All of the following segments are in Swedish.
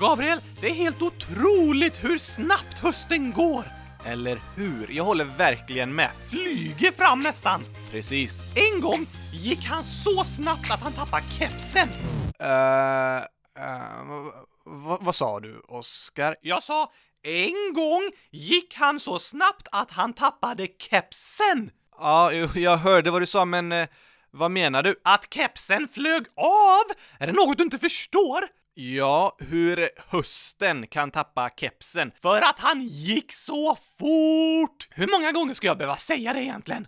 Gabriel, det är helt otroligt hur snabbt hösten går. Eller hur? Jag håller verkligen med. Flyger fram nästan. Precis. En gång gick han så snabbt att han tappade kepsen. Uh, uh, vad sa du, Oskar? Jag sa en gång gick han så snabbt att han tappade kepsen. Ja, jag hörde vad du sa, men uh, vad menar du? Att kepsen flög av! Är det något du inte förstår? Ja, hur hösten kan tappa kepsen. För att han gick så fort! Hur många gånger ska jag behöva säga det egentligen?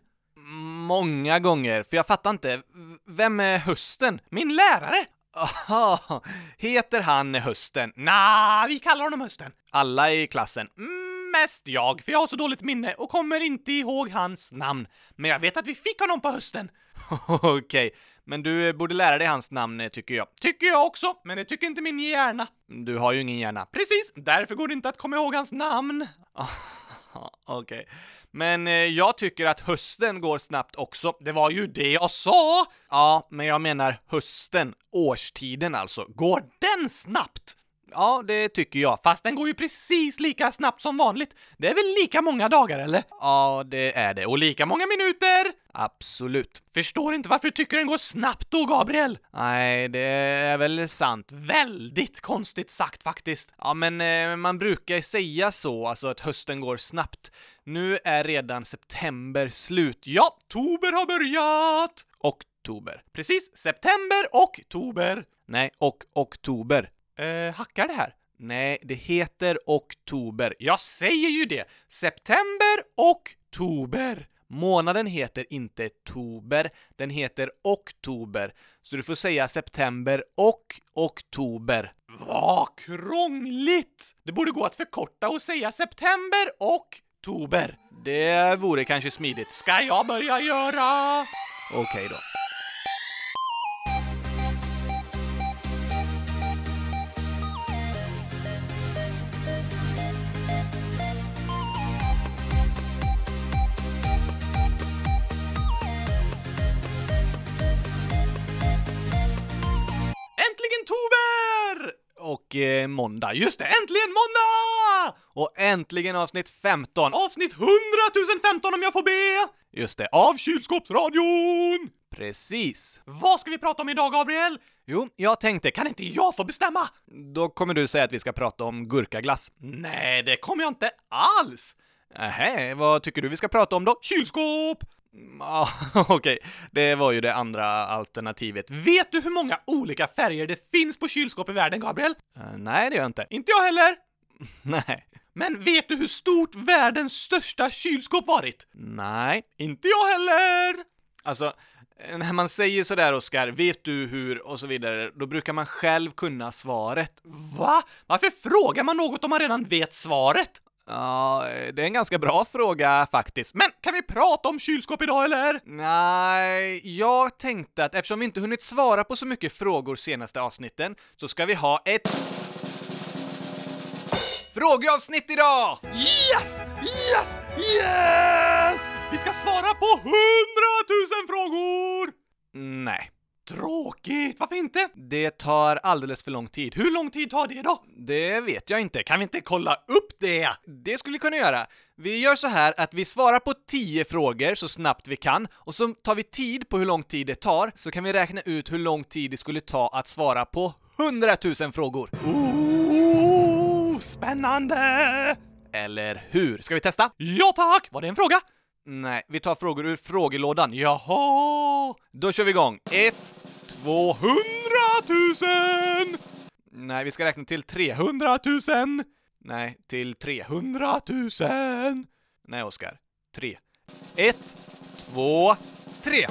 Många gånger, för jag fattar inte. Vem är hösten? Min lärare! Aha, heter han Hösten? Nah, vi kallar honom Hösten. Alla i klassen? Mm, mest jag, för jag har så dåligt minne och kommer inte ihåg hans namn. Men jag vet att vi fick honom på hösten. Okej, okay men du eh, borde lära dig hans namn eh, tycker jag. Tycker jag också, men det tycker inte min hjärna. Mm, du har ju ingen hjärna. Precis, därför går det inte att komma ihåg hans namn. Okej. Okay. Men eh, jag tycker att hösten går snabbt också. Det var ju det jag sa! Ja, men jag menar hösten, årstiden alltså. Går den snabbt? Ja, det tycker jag. Fast den går ju precis lika snabbt som vanligt. Det är väl lika många dagar, eller? Ja, det är det. Och lika många minuter! Absolut. Förstår inte varför du tycker den går snabbt då, Gabriel? Nej, det är väl sant. Väldigt konstigt sagt faktiskt. Ja, men eh, man brukar säga så, alltså att hösten går snabbt. Nu är redan september slut. Ja, tober har börjat! Oktober. Precis, september och tober. Nej, och oktober. Eh, hackar det här? Nej, det heter oktober. Jag säger ju det! September och tober. Månaden heter inte tober, den heter oktober. Så du får säga september och oktober. Vad krångligt! Det borde gå att förkorta och säga september och tober. Det vore kanske smidigt. Ska jag börja göra? Okej okay då. Tober! Och eh, måndag. Just det, äntligen måndag! Och äntligen avsnitt 15. Avsnitt 100 015 om jag får be! Just det, av kylskåpsradion! Precis. Vad ska vi prata om idag, Gabriel? Jo, jag tänkte, kan inte jag få bestämma? Då kommer du säga att vi ska prata om gurkaglass. Nej, det kommer jag inte alls! Nähä, vad tycker du vi ska prata om då? Kylskåp! Ja, okej. Okay. Det var ju det andra alternativet. Vet du hur många olika färger det finns på kylskåp i världen, Gabriel? Uh, nej, det gör jag inte. Inte jag heller! nej. Men vet du hur stort världens största kylskåp varit? Nej. Inte jag heller! Alltså, när man säger sådär Oskar, vet du hur och så vidare, då brukar man själv kunna svaret. Va? Varför frågar man något om man redan vet svaret? Ja, det är en ganska bra fråga faktiskt. Men kan vi prata om kylskåp idag eller? Nej, jag tänkte att eftersom vi inte hunnit svara på så mycket frågor senaste avsnitten så ska vi ha ett frågeavsnitt idag! Yes! Yes! Yes! Vi ska svara på hundratusen frågor! Nej. Tråkigt, varför inte? Det tar alldeles för lång tid. Hur lång tid tar det då? Det vet jag inte. Kan vi inte kolla upp det? Det skulle vi kunna göra. Vi gör så här att vi svarar på 10 frågor så snabbt vi kan och så tar vi tid på hur lång tid det tar, så kan vi räkna ut hur lång tid det skulle ta att svara på 100 000 frågor. Oh, spännande! Eller hur? Ska vi testa? Ja tack! Var det en fråga? Nej, vi tar frågor ur frågelådan. Jaha! Då kör vi igång. Ett, två, hundratusen! Nej, vi ska räkna till 300 000. Nej, till 300 000. Nej, Oskar. Tre. Ett, två, tre.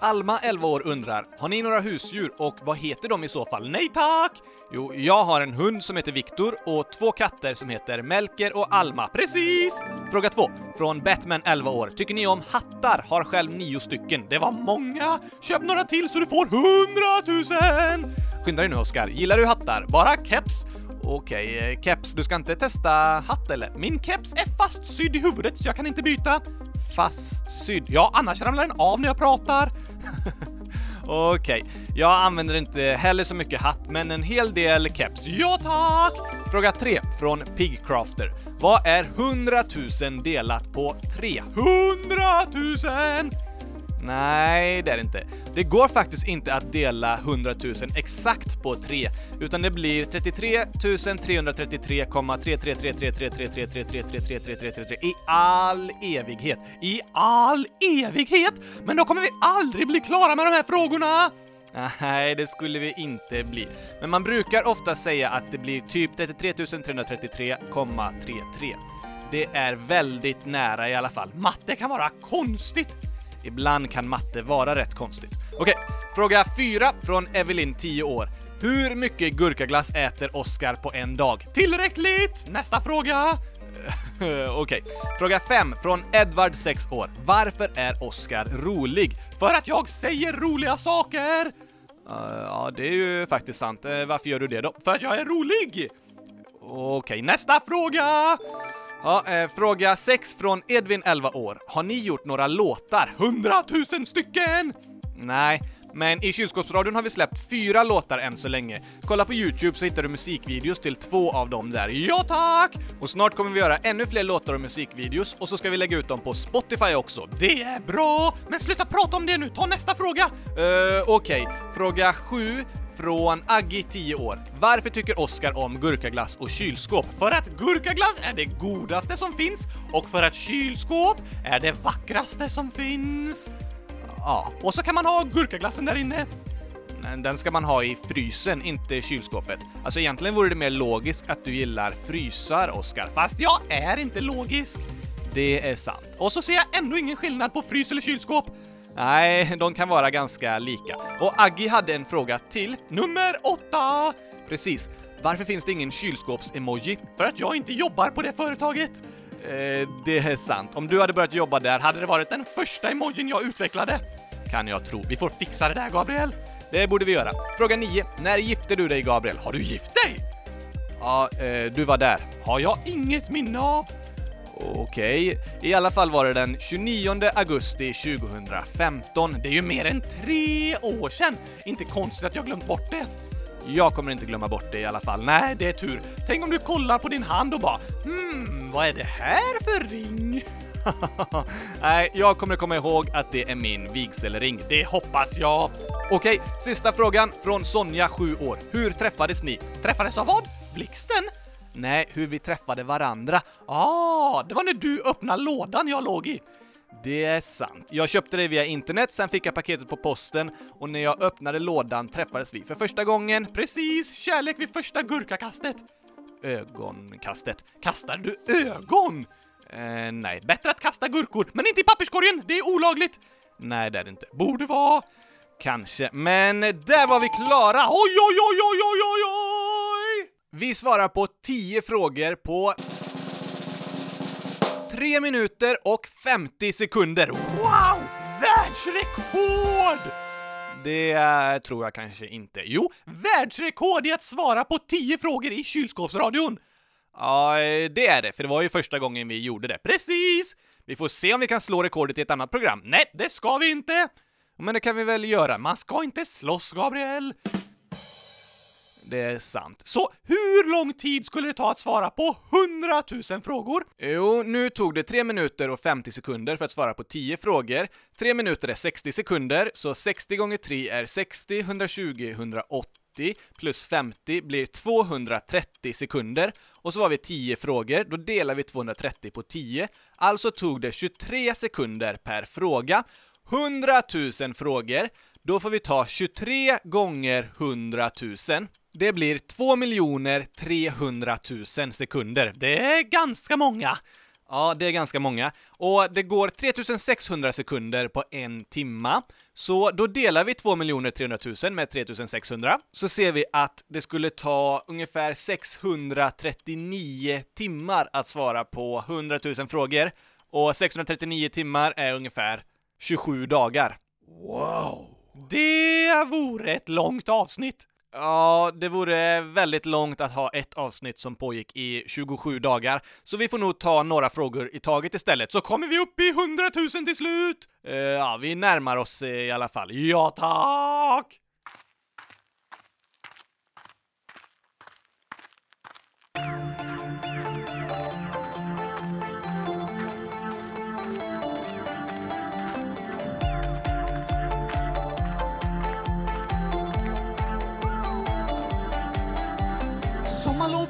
Alma, 11 år, undrar Har ni några husdjur och vad heter de i så fall? Nej tack! Jo, jag har en hund som heter Viktor och två katter som heter Melker och Alma. Precis! Fråga två, Från Batman, 11 år. Tycker ni om hattar? Har själv nio stycken. Det var många! Köp några till så du får hundratusen! Skynda dig nu Oskar. Gillar du hattar? Bara keps? Okej, okay, keps. Du ska inte testa hatt eller? Min keps är fastsydd i huvudet så jag kan inte byta. Fastsydd? Ja, annars ramlar den av när jag pratar. Okej, jag använder inte heller så mycket hatt, men en hel del keps. Ja tack! Fråga 3 från Pigcrafter. Vad är 100 000 delat på 3? 100 000! Nej, det är det inte. Det går faktiskt inte att dela 100 000 exakt på 3, utan det blir 33 333,333333333333333 i all evighet. I all evighet? Men då kommer vi aldrig bli klara med de här frågorna! Nej, det skulle vi inte bli. Men man brukar ofta säga att det blir typ 33 333,33. Det är väldigt nära i alla fall. Matte kan vara konstigt. Ibland kan matte vara rätt konstigt. Okej, fråga 4 från Evelyn, 10 år. Hur mycket gurkaglass äter Oscar på en dag? Tillräckligt! Nästa fråga! Okej. Fråga 5 från Edvard, 6 år. Varför är Oscar rolig? För att jag säger roliga saker! Uh, ja, det är ju faktiskt sant. Uh, varför gör du det då? För att jag är rolig! Okej, nästa fråga! Ja, eh, fråga 6 från Edvin, 11 år. Har ni gjort några låtar? 100 000 stycken! Nej, men i kylskåpsradion har vi släppt fyra låtar än så länge. Kolla på Youtube så hittar du musikvideos till två av dem där. Ja tack! Och snart kommer vi göra ännu fler låtar och musikvideos och så ska vi lägga ut dem på Spotify också. Det är bra! Men sluta prata om det nu, ta nästa fråga! Uh, Okej, okay. fråga 7 från Aggi, 10 år. Varför tycker Oskar om gurkaglass och kylskåp? För att gurkaglass är det godaste som finns och för att kylskåp är det vackraste som finns. Ja, och så kan man ha gurkaglassen där inne. Men den ska man ha i frysen, inte i kylskåpet. Alltså egentligen vore det mer logiskt att du gillar frysar, Oskar. Fast jag är inte logisk. Det är sant. Och så ser jag ändå ingen skillnad på frys eller kylskåp. Nej, de kan vara ganska lika. Och Aggi hade en fråga till. Nummer åtta! Precis. Varför finns det ingen kylskåps-emoji? För att jag inte jobbar på det företaget. Eh, det är sant. Om du hade börjat jobba där hade det varit den första emojin jag utvecklade. Kan jag tro. Vi får fixa det där, Gabriel. Det borde vi göra. Fråga 9. När gifte du dig, Gabriel? Har du gift dig? Ja, eh, du var där. Har jag inget minne av. Okej, okay. i alla fall var det den 29 augusti 2015. Det är ju mer än tre år sedan! Inte konstigt att jag glömt bort det. Jag kommer inte glömma bort det i alla fall. Nej, det är tur. Tänk om du kollar på din hand och bara hmm, vad är det här för ring? Nej, jag kommer komma ihåg att det är min vigselring. Det hoppas jag. Okej, sista frågan från Sonja, 7 år. Hur träffades ni? Träffades av vad? Blixten? Nej, hur vi träffade varandra. Ah, det var när du öppnade lådan jag låg i. Det är sant. Jag köpte det via internet, sen fick jag paketet på posten och när jag öppnade lådan träffades vi för första gången. Precis, kärlek vid första gurkakastet. Ögonkastet. Kastar du ögon? Eh, nej. Bättre att kasta gurkor, men inte i papperskorgen, det är olagligt. Nej, det är det inte. Borde vara. Kanske, men där var vi klara! Oj, oj, oj, oj, oj, oj, oj! Vi svarar på 10 frågor på 3 minuter och 50 sekunder. Wow! Världsrekord! Det tror jag kanske inte. Jo, världsrekord i att svara på 10 frågor i kylskåpsradion! Ja, det är det, för det var ju första gången vi gjorde det. Precis! Vi får se om vi kan slå rekordet i ett annat program. Nej, det ska vi inte! Men det kan vi väl göra? Man ska inte slåss, Gabriel! Det är sant. Så hur lång tid skulle det ta att svara på 100 000 frågor? Jo, nu tog det 3 minuter och 50 sekunder för att svara på 10 frågor. 3 minuter är 60 sekunder, så 60 gånger 3 är 60, 120, 180 plus 50 blir 230 sekunder. Och så var vi 10 frågor, då delar vi 230 på 10. Alltså tog det 23 sekunder per fråga. 100 000 frågor, då får vi ta 23 gånger 100 000. Det blir 2 300 000 sekunder. Det är ganska många. Ja, det är ganska många. Och det går 3600 sekunder på en timma. Så då delar vi 2 300 000 med 3600. Så ser vi att det skulle ta ungefär 639 timmar att svara på 100 000 frågor. Och 639 timmar är ungefär 27 dagar. Wow! Det vore ett långt avsnitt. Ja, det vore väldigt långt att ha ett avsnitt som pågick i 27 dagar, så vi får nog ta några frågor i taget istället, så kommer vi upp i 100 000 till slut! Uh, ja, vi närmar oss eh, i alla fall. Ja, tack!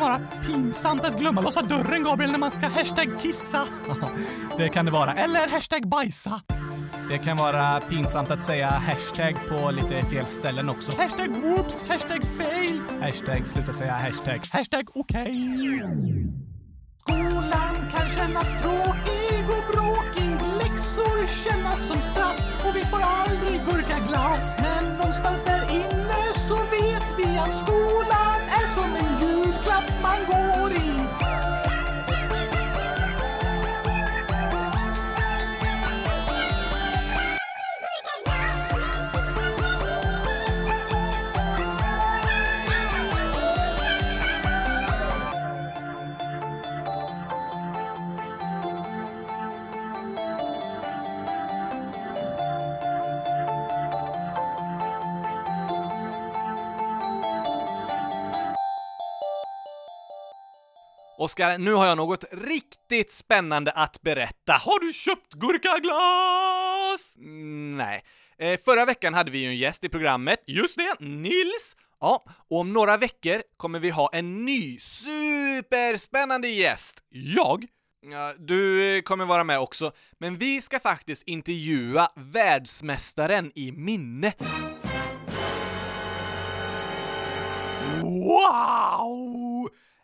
kan vara pinsamt att glömma låsa dörren, Gabriel, när man ska hashtag kissa. det kan det vara. Eller hashtag bajsa. Det kan vara pinsamt att säga hashtag på lite fel ställen också. Hashtag whoops, hashtag fail. Hashtag sluta säga hashtag. Hashtag okej. Skolan kan kännas tråkig och bråkig. Läxor kännas som straff och vi får aldrig gurkaglass. Men någonstans där inne så vet vi att skolan är som en julklapp man går i. Oskar, nu har jag något riktigt spännande att berätta. Har du köpt gurkaglas? Mm, nej. Eh, förra veckan hade vi ju en gäst i programmet. Just det, Nils. Ja, och om några veckor kommer vi ha en ny superspännande gäst. Jag? Ja, du eh, kommer vara med också, men vi ska faktiskt intervjua världsmästaren i minne. Wow!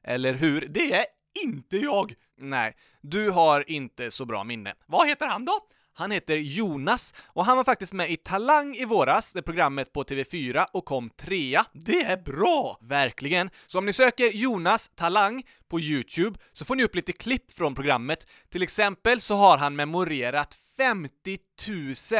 Eller hur? Det är inte jag. Nej, du har inte så bra minne. Vad heter han då? Han heter Jonas och han var faktiskt med i Talang i våras, det programmet på TV4, och kom trea. Det är bra! Verkligen! Så om ni söker Jonas Talang på Youtube så får ni upp lite klipp från programmet. Till exempel så har han memorerat 50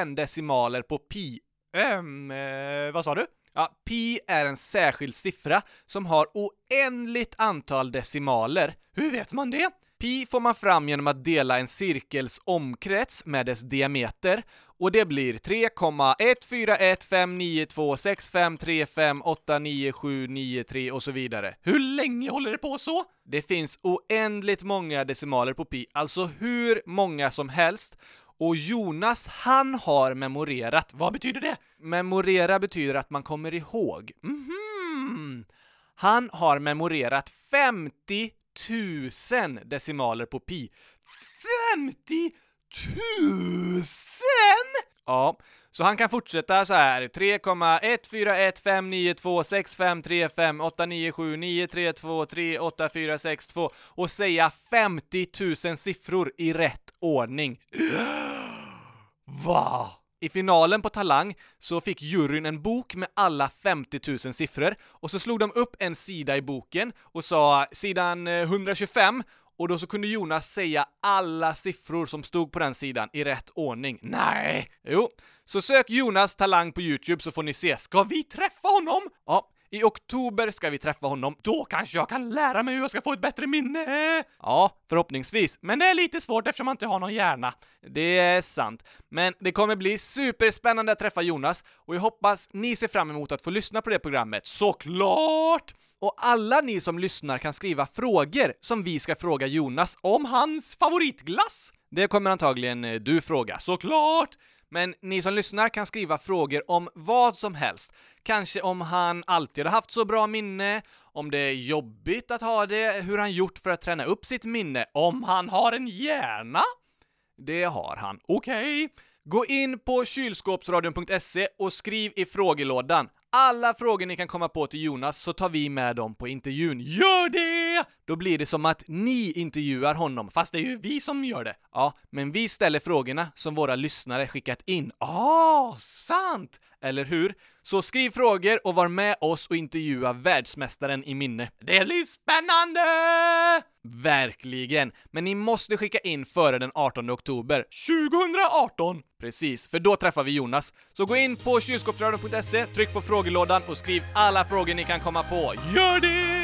000 decimaler på pi. Ehm, eh, vad sa du? Ja, pi är en särskild siffra som har oändligt antal decimaler. Hur vet man det? Pi får man fram genom att dela en cirkels omkrets med dess diameter och det blir 3,141592653589793 och så vidare. Hur länge håller det på så? Det finns oändligt många decimaler på pi, alltså hur många som helst. Och Jonas, han har memorerat. Vad betyder det? Memorera betyder att man kommer ihåg. Mhm. Han har memorerat 50 000 decimaler på pi. 50 000? Ja, så han kan fortsätta så här 3,14159265358979323238462 och säga 50 000 siffror i rätt ordning. Va? I finalen på Talang så fick juryn en bok med alla 50 000 siffror och så slog de upp en sida i boken och sa sidan eh, 125 och då så kunde Jonas säga alla siffror som stod på den sidan i rätt ordning. Nej! Jo, så sök Jonas Talang på Youtube så får ni se. Ska vi träffa honom? Ja, i oktober ska vi träffa honom. Då kanske jag kan lära mig hur jag ska få ett bättre minne! Ja, förhoppningsvis. Men det är lite svårt eftersom man inte har någon hjärna. Det är sant. Men det kommer bli superspännande att träffa Jonas och jag hoppas ni ser fram emot att få lyssna på det programmet. Såklart! Och alla ni som lyssnar kan skriva frågor som vi ska fråga Jonas om hans favoritglass. Det kommer antagligen eh, du fråga, såklart! Men ni som lyssnar kan skriva frågor om vad som helst. Kanske om han alltid har haft så bra minne, om det är jobbigt att ha det, hur han gjort för att träna upp sitt minne, om han har en hjärna? Det har han. Okej. Okay. Gå in på kylskåpsradion.se och skriv i frågelådan alla frågor ni kan komma på till Jonas så tar vi med dem på intervjun. Gör det! Då blir det som att ni intervjuar honom, fast det är ju vi som gör det. Ja, men vi ställer frågorna som våra lyssnare skickat in. Ah, sant! Eller hur? Så skriv frågor och var med oss och intervjua världsmästaren i minne. Det blir spännande! Verkligen! Men ni måste skicka in före den 18 oktober 2018! Precis, för då träffar vi Jonas. Så gå in på kylskåpsradion.se, tryck på frågelådan och skriv alla frågor ni kan komma på. Gör det!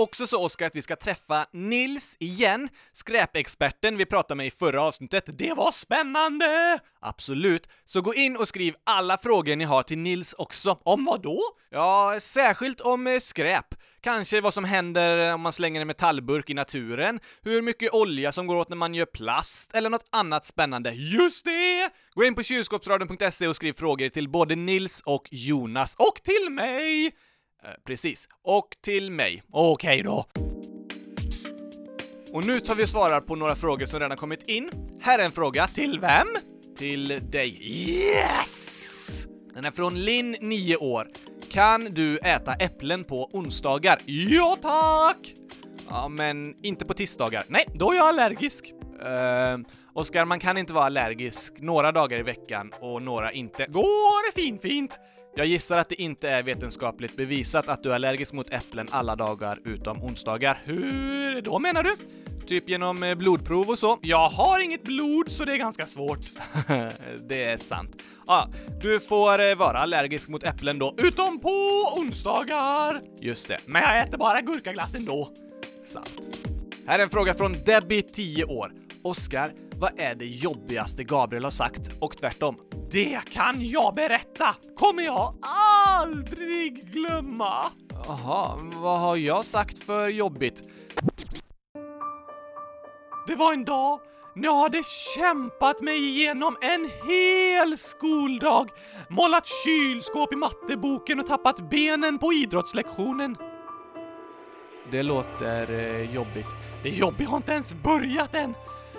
Också så, Oskar, att vi ska träffa Nils igen, skräpexperten vi pratade med i förra avsnittet. Det var spännande! Absolut. Så gå in och skriv alla frågor ni har till Nils också. Om vad då? Ja, särskilt om eh, skräp. Kanske vad som händer om man slänger en metallburk i naturen, hur mycket olja som går åt när man gör plast, eller något annat spännande. Just det! Gå in på kylskåpsradion.se och skriv frågor till både Nils och Jonas, och till mig! Eh, precis. Och till mig. Okej okay då. Och nu tar vi och svarar på några frågor som redan kommit in. Här är en fråga. Till vem? Till dig. Yes! Den är från Linn, 9 år. Kan du äta äpplen på onsdagar? Ja, tack! Ja, men inte på tisdagar. Nej, då är jag allergisk. Uh, Oskar, man kan inte vara allergisk några dagar i veckan och några inte. Går fint, fint! Jag gissar att det inte är vetenskapligt bevisat att du är allergisk mot äpplen alla dagar utom onsdagar. Hur då menar du? Typ genom eh, blodprov och så? Jag har inget blod så det är ganska svårt. det är sant. Ja, du får eh, vara allergisk mot äpplen då, utom på onsdagar! Just det, men jag äter bara gurkaglass ändå. Sant. Här är en fråga från Debbie, 10 år. Oskar, vad är det jobbigaste Gabriel har sagt? Och tvärtom. Det kan jag berätta! Kommer jag aldrig glömma! Jaha, vad har jag sagt för jobbigt? Det var en dag när jag hade kämpat mig igenom en hel skoldag, målat kylskåp i matteboken och tappat benen på idrottslektionen. Det låter eh, jobbigt. Det jobbiga har inte ens börjat än.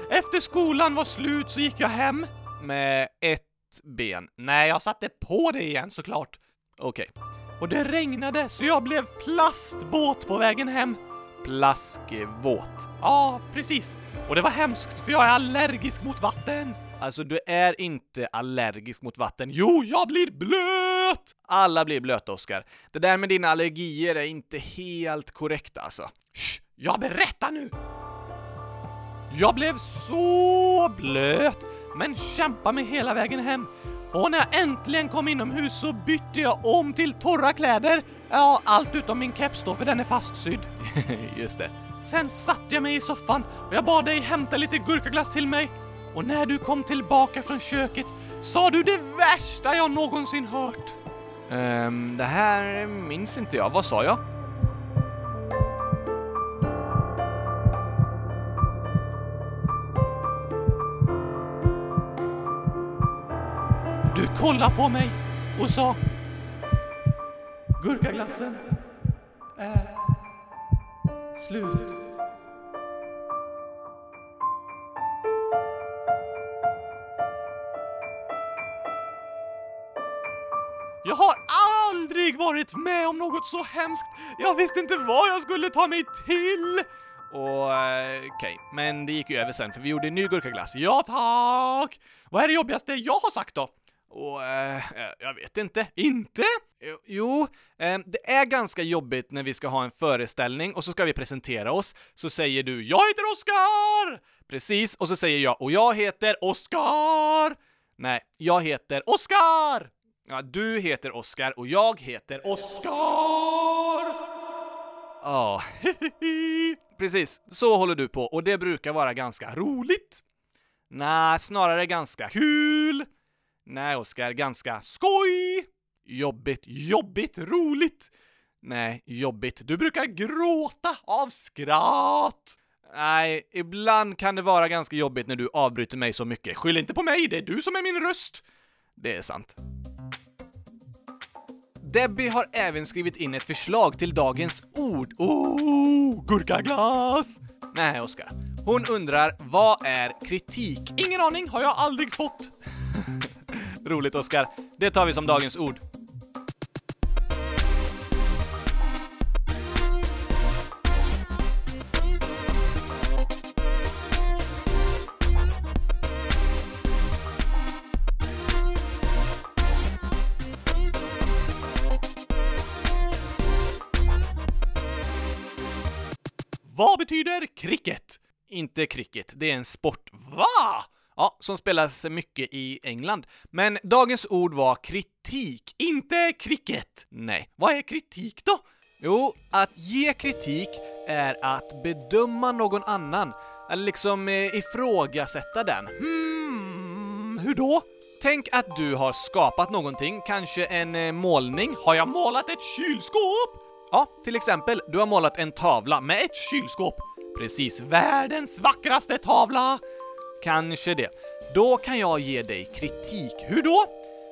Efter skolan var slut så gick jag hem med ett ben. Nej, jag satte på det igen såklart. Okej. Okay. Och det regnade så jag blev plastbåt på vägen hem. Plaskvåt. Ja, precis. Och det var hemskt för jag är allergisk mot vatten. Alltså, du är inte allergisk mot vatten. Jo, jag blir blöt! Alla blir blöta, Oskar. Det där med dina allergier är inte helt korrekt alltså. Shh, jag berättar nu! Jag blev så blöt, men kämpade mig hela vägen hem. Och när jag äntligen kom inomhus så bytte jag om till torra kläder. Ja, allt utom min keps då, för den är fastsydd. Just det. Sen satte jag mig i soffan och jag bad dig hämta lite gurkaglass till mig. Och när du kom tillbaka från köket sa du det värsta jag någonsin hört. Ehm, det här minns inte jag. Vad sa jag? Kollade på mig och sa Gurkaglassen är slut. Jag har aldrig varit med om något så hemskt. Jag visste inte vad jag skulle ta mig till. Och okej, okej, men det gick ju över sen för vi gjorde en ny gurkaglass. Ja tack! Vad är det jobbigaste jag har sagt då? Och eh, eh, jag vet inte. Inte? Jo, eh, det är ganska jobbigt när vi ska ha en föreställning och så ska vi presentera oss. Så säger du “Jag heter Oskar!” Precis, och så säger jag “Och jag heter Oskar!” Nej, jag heter Oskar! Ja, du heter Oskar och jag heter Oskar! Ja, precis. Så håller du på och det brukar vara ganska roligt. Nej, snarare ganska kul. Nej, Oskar, ganska skoj. Jobbigt, jobbigt, roligt. Nej, jobbigt. Du brukar gråta av skratt. Nej, ibland kan det vara ganska jobbigt när du avbryter mig så mycket. Skyll inte på mig, det är du som är min röst. Det är sant. Debbie har även skrivit in ett förslag till dagens ord. Oh, gurkaglass! Nej, Oskar. Hon undrar, vad är kritik? Ingen aning, har jag aldrig fått. Roligt, Oskar. Det tar vi som dagens ord. Vad betyder cricket? Inte cricket, det är en sport. Va? Ja, som spelas mycket i England. Men dagens ord var kritik. Inte cricket. Nej. Vad är kritik då? Jo, att ge kritik är att bedöma någon annan. Eller liksom eh, ifrågasätta den. Hmm, hur då? Tänk att du har skapat någonting, kanske en eh, målning. Har jag målat ett kylskåp? Ja, till exempel, du har målat en tavla med ett kylskåp. Precis, världens vackraste tavla. Kanske det. Då kan jag ge dig kritik. Hur då?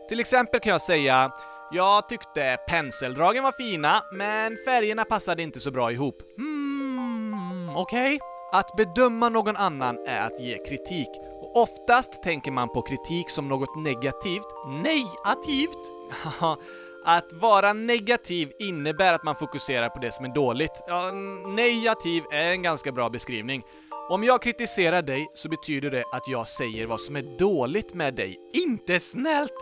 Till exempel kan jag säga jag tyckte penseldragen var fina, men färgerna passade inte så bra ihop. Hmm, okej. Okay. Att bedöma någon annan är att ge kritik. Och oftast tänker man på kritik som något negativt. Negativt? Att vara negativ innebär att man fokuserar på det som är dåligt. Ja, negativ är en ganska bra beskrivning. Om jag kritiserar dig så betyder det att jag säger vad som är dåligt med dig. Inte snällt!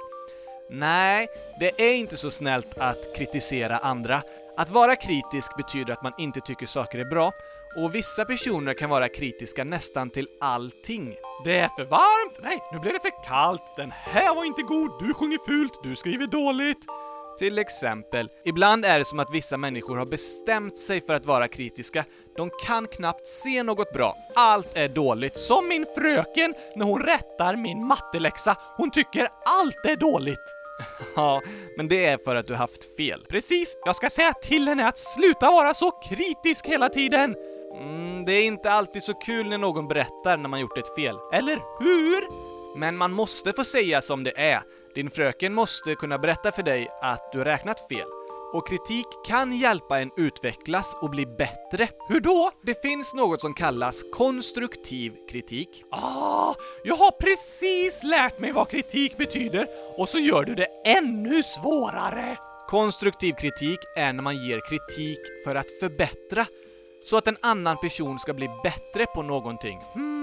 Nej, det är inte så snällt att kritisera andra. Att vara kritisk betyder att man inte tycker saker är bra, och vissa personer kan vara kritiska nästan till allting. Det är för varmt! Nej, nu blir det för kallt! Den här var inte god! Du sjunger fult! Du skriver dåligt! Till exempel, ibland är det som att vissa människor har bestämt sig för att vara kritiska. De kan knappt se något bra. Allt är dåligt. Som min fröken när hon rättar min matteläxa. Hon tycker allt är dåligt. Ja, men det är för att du haft fel. Precis, jag ska säga till henne att sluta vara så kritisk hela tiden. Mm, det är inte alltid så kul när någon berättar när man gjort ett fel. Eller hur? Men man måste få säga som det är. Din fröken måste kunna berätta för dig att du räknat fel. Och kritik kan hjälpa en utvecklas och bli bättre. Hur då? Det finns något som kallas konstruktiv kritik. Ah, jag har precis lärt mig vad kritik betyder och så gör du det ännu svårare! Konstruktiv kritik är när man ger kritik för att förbättra, så att en annan person ska bli bättre på någonting. Hmm.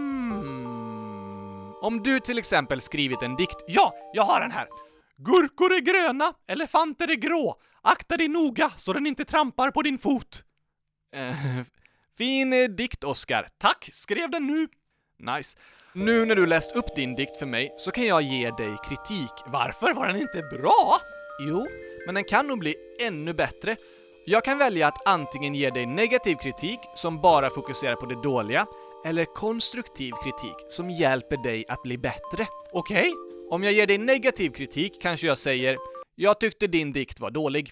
Om du till exempel skrivit en dikt. Ja, jag har den här! Gurkor är gröna, elefanter är grå. Akta dig noga så den inte trampar på din fot. Eh, fin dikt, Oskar. Tack, skrev den nu. Nice. Nu när du läst upp din dikt för mig så kan jag ge dig kritik. Varför var den inte bra? Jo, men den kan nog bli ännu bättre. Jag kan välja att antingen ge dig negativ kritik som bara fokuserar på det dåliga, eller konstruktiv kritik som hjälper dig att bli bättre. Okej? Okay? Om jag ger dig negativ kritik kanske jag säger “Jag tyckte din dikt var dålig”.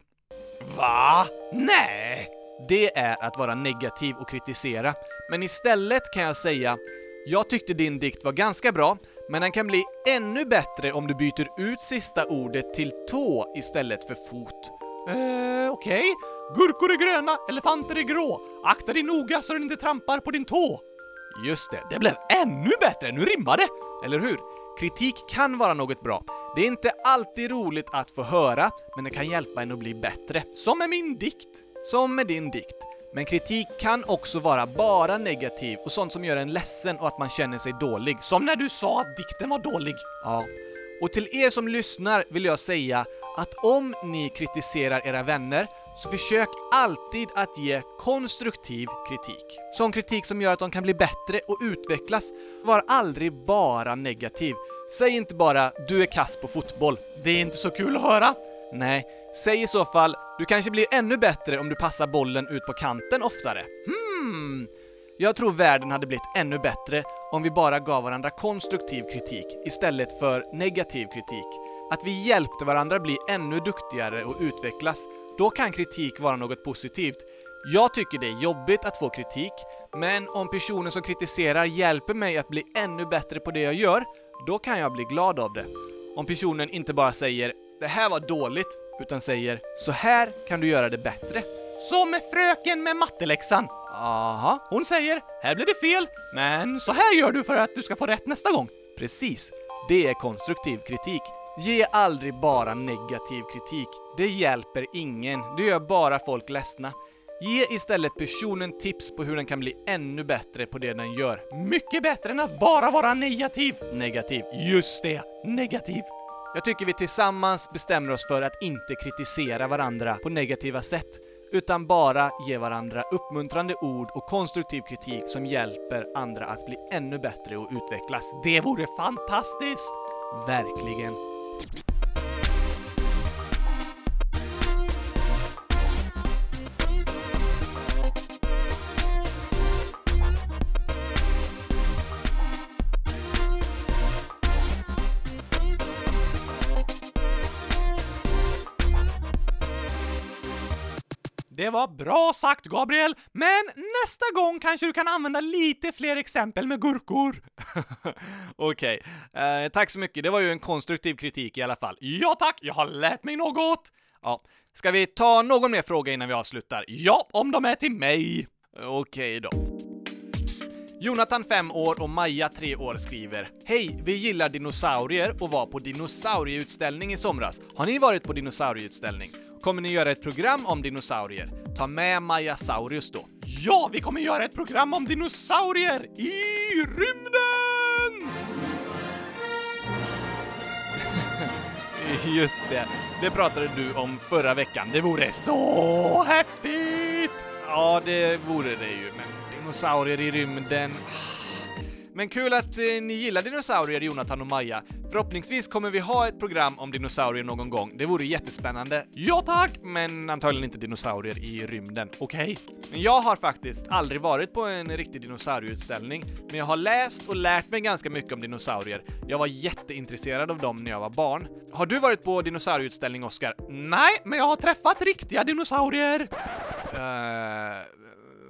Va? Nej! Det är att vara negativ och kritisera. Men istället kan jag säga “Jag tyckte din dikt var ganska bra, men den kan bli ännu bättre om du byter ut sista ordet till tå istället för fot”. Eh, okej. Okay. Gurkor är gröna, elefanter är grå. Akta dig noga så du inte trampar på din tå. Just det, det blev ännu bättre, nu rimmar det! Eller hur? Kritik kan vara något bra. Det är inte alltid roligt att få höra, men det kan hjälpa en att bli bättre. Som med min dikt. Som med din dikt. Men kritik kan också vara bara negativ och sånt som gör en ledsen och att man känner sig dålig. Som när du sa att dikten var dålig. Ja. Och till er som lyssnar vill jag säga att om ni kritiserar era vänner så försök alltid att ge konstruktiv kritik. Sån kritik som gör att de kan bli bättre och utvecklas. Var aldrig bara negativ. Säg inte bara “du är kass på fotboll”. Det är inte så kul att höra. Nej, säg i så fall “du kanske blir ännu bättre om du passar bollen ut på kanten oftare”. Hmm. Jag tror världen hade blivit ännu bättre om vi bara gav varandra konstruktiv kritik istället för negativ kritik. Att vi hjälpte varandra bli ännu duktigare och utvecklas då kan kritik vara något positivt. Jag tycker det är jobbigt att få kritik, men om personen som kritiserar hjälper mig att bli ännu bättre på det jag gör, då kan jag bli glad av det. Om personen inte bara säger “det här var dåligt” utan säger “så här kan du göra det bättre”. Som med fröken med matteläxan. Aha. Hon säger “här blev det fel, men så här gör du för att du ska få rätt nästa gång”. Precis. Det är konstruktiv kritik. Ge aldrig bara negativ kritik. Det hjälper ingen. Det gör bara folk ledsna. Ge istället personen tips på hur den kan bli ännu bättre på det den gör. Mycket bättre än att bara vara negativ. Negativ. Just det, negativ. Jag tycker vi tillsammans bestämmer oss för att inte kritisera varandra på negativa sätt, utan bara ge varandra uppmuntrande ord och konstruktiv kritik som hjälper andra att bli ännu bättre och utvecklas. Det vore fantastiskt! Verkligen. you Det var bra sagt Gabriel, men nästa gång kanske du kan använda lite fler exempel med gurkor. Okej, okay. eh, tack så mycket. Det var ju en konstruktiv kritik i alla fall. Ja tack, jag har lärt mig något! Ja, ska vi ta någon mer fråga innan vi avslutar? Ja, om de är till mig. Okej okay då. Jonathan, 5 år och Maja, 3 år skriver Hej! Vi gillar dinosaurier och var på dinosaurieutställning i somras. Har ni varit på dinosaurieutställning? kommer ni göra ett program om dinosaurier. Ta med Maja Saurius då. Ja, vi kommer göra ett program om dinosaurier i rymden! Just det, det pratade du om förra veckan. Det vore så häftigt! Ja, det vore det ju, men dinosaurier i rymden... Men kul att eh, ni gillar dinosaurier, Jonathan och Maja. Förhoppningsvis kommer vi ha ett program om dinosaurier någon gång. Det vore jättespännande. Ja tack! Men antagligen inte dinosaurier i rymden. Okej. Okay. Men jag har faktiskt aldrig varit på en riktig dinosaurieutställning, men jag har läst och lärt mig ganska mycket om dinosaurier. Jag var jätteintresserad av dem när jag var barn. Har du varit på dinosaurieutställning, Oskar? Nej, men jag har träffat riktiga dinosaurier. Uh,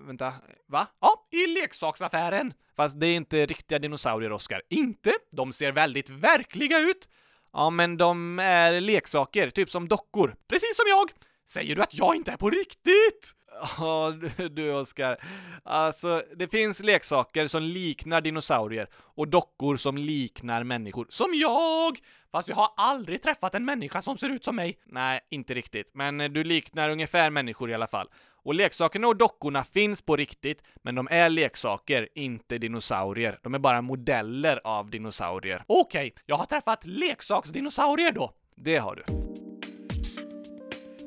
vänta, va? Ja, i leksaksaffären. Fast det är inte riktiga dinosaurier, Oskar. Inte? De ser väldigt verkliga ut. Ja, men de är leksaker, typ som dockor. Precis som jag! Säger du att jag inte är på riktigt? Ja, du Oskar. Alltså, det finns leksaker som liknar dinosaurier och dockor som liknar människor. Som jag! Fast jag har aldrig träffat en människa som ser ut som mig. Nej, inte riktigt. Men du liknar ungefär människor i alla fall. Och leksakerna och dockorna finns på riktigt, men de är leksaker, inte dinosaurier. De är bara modeller av dinosaurier. Okej, okay, jag har träffat leksaksdinosaurier då. Det har du.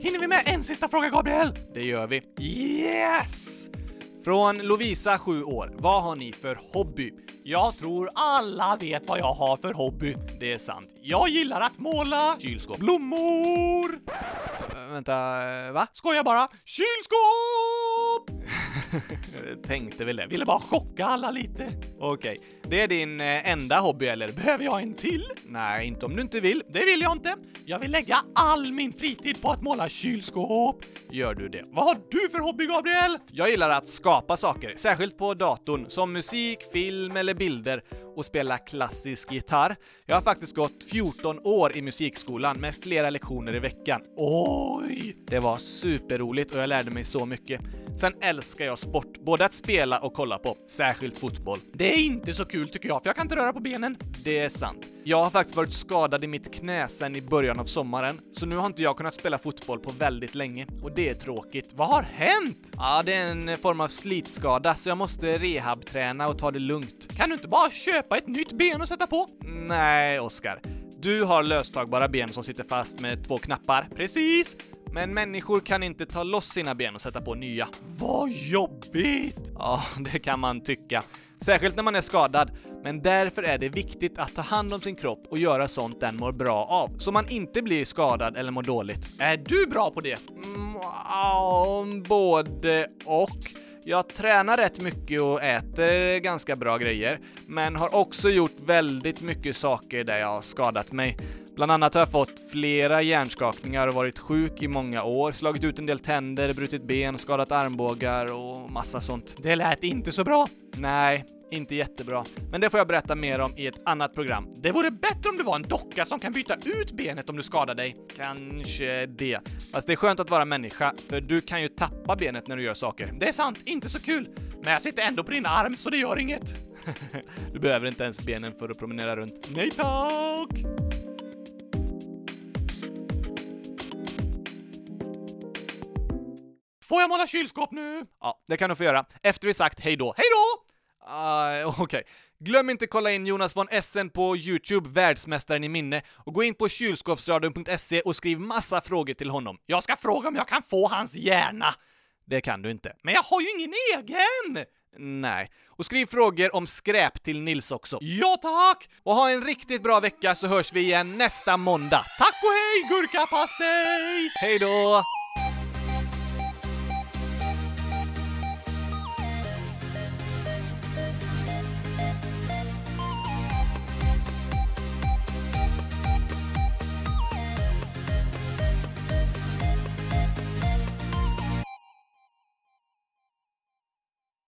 Hinner vi med en sista fråga, Gabriel? Det gör vi. Yes! Från Lovisa, 7 år. Vad har ni för hobby? Jag tror alla vet vad jag har för hobby. Det är sant. Jag gillar att måla Kylskåp. blommor. Vänta, eh, va? Skojar bara. Kylskåp! Tänkte väl det. Ville bara chocka alla lite. Okej, det är din eh, enda hobby eller? Behöver jag en till? Nej, inte om du inte vill. Det vill jag inte. Jag vill lägga all min fritid på att måla kylskåp. Gör du det? Vad har du för hobby, Gabriel? Jag gillar att skapa saker, särskilt på datorn, som musik, film eller bilder och spela klassisk gitarr. Jag har faktiskt gått 14 år i musikskolan med flera lektioner i veckan. Oj! Det var superroligt och jag lärde mig så mycket. Sen älskar jag sport, både att spela och kolla på, särskilt fotboll. Det är inte så kul tycker jag, för jag kan inte röra på benen. Det är sant. Jag har faktiskt varit skadad i mitt knä sedan i början av sommaren, så nu har inte jag kunnat spela fotboll på väldigt länge och det är tråkigt. Vad har hänt? Ja, det är en eh, form av slitskada, så jag måste rehabträna och ta det lugnt. Kan du inte bara köpa ett nytt ben och sätta på? Nej, Oskar. Du har löstagbara ben som sitter fast med två knappar. Precis. Men människor kan inte ta loss sina ben och sätta på nya. Vad jobbigt! Ja, det kan man tycka. Särskilt när man är skadad. Men därför är det viktigt att ta hand om sin kropp och göra sånt den mår bra av, så man inte blir skadad eller mår dåligt. Är du bra på det? Mm, både och. Jag tränar rätt mycket och äter ganska bra grejer, men har också gjort väldigt mycket saker där jag har skadat mig. Bland annat har jag fått flera hjärnskakningar och varit sjuk i många år, slagit ut en del tänder, brutit ben, skadat armbågar och massa sånt. Det lät inte så bra. Nej, inte jättebra. Men det får jag berätta mer om i ett annat program. Det vore bättre om du var en docka som kan byta ut benet om du skadar dig. Kanske det. Fast det är skönt att vara människa, för du kan ju tappa benet när du gör saker. Det är sant, inte så kul. Men jag sitter ändå på din arm, så det gör inget. du behöver inte ens benen för att promenera runt. Nej tack! Får jag måla kylskåp nu? Ja, det kan du få göra. Efter vi sagt hej då. Hej då! Uh, Okej. Glöm inte kolla in Jonas von Essen på Youtube, Världsmästaren i minne, och gå in på kylskåpsradion.se och skriv massa frågor till honom. Jag ska fråga om jag kan få hans hjärna. Det kan du inte. Men jag har ju ingen egen! Nej. Och skriv frågor om skräp till Nils också. Ja tack! Och ha en riktigt bra vecka så hörs vi igen nästa måndag. Tack och hej gurkapastej! Hej då!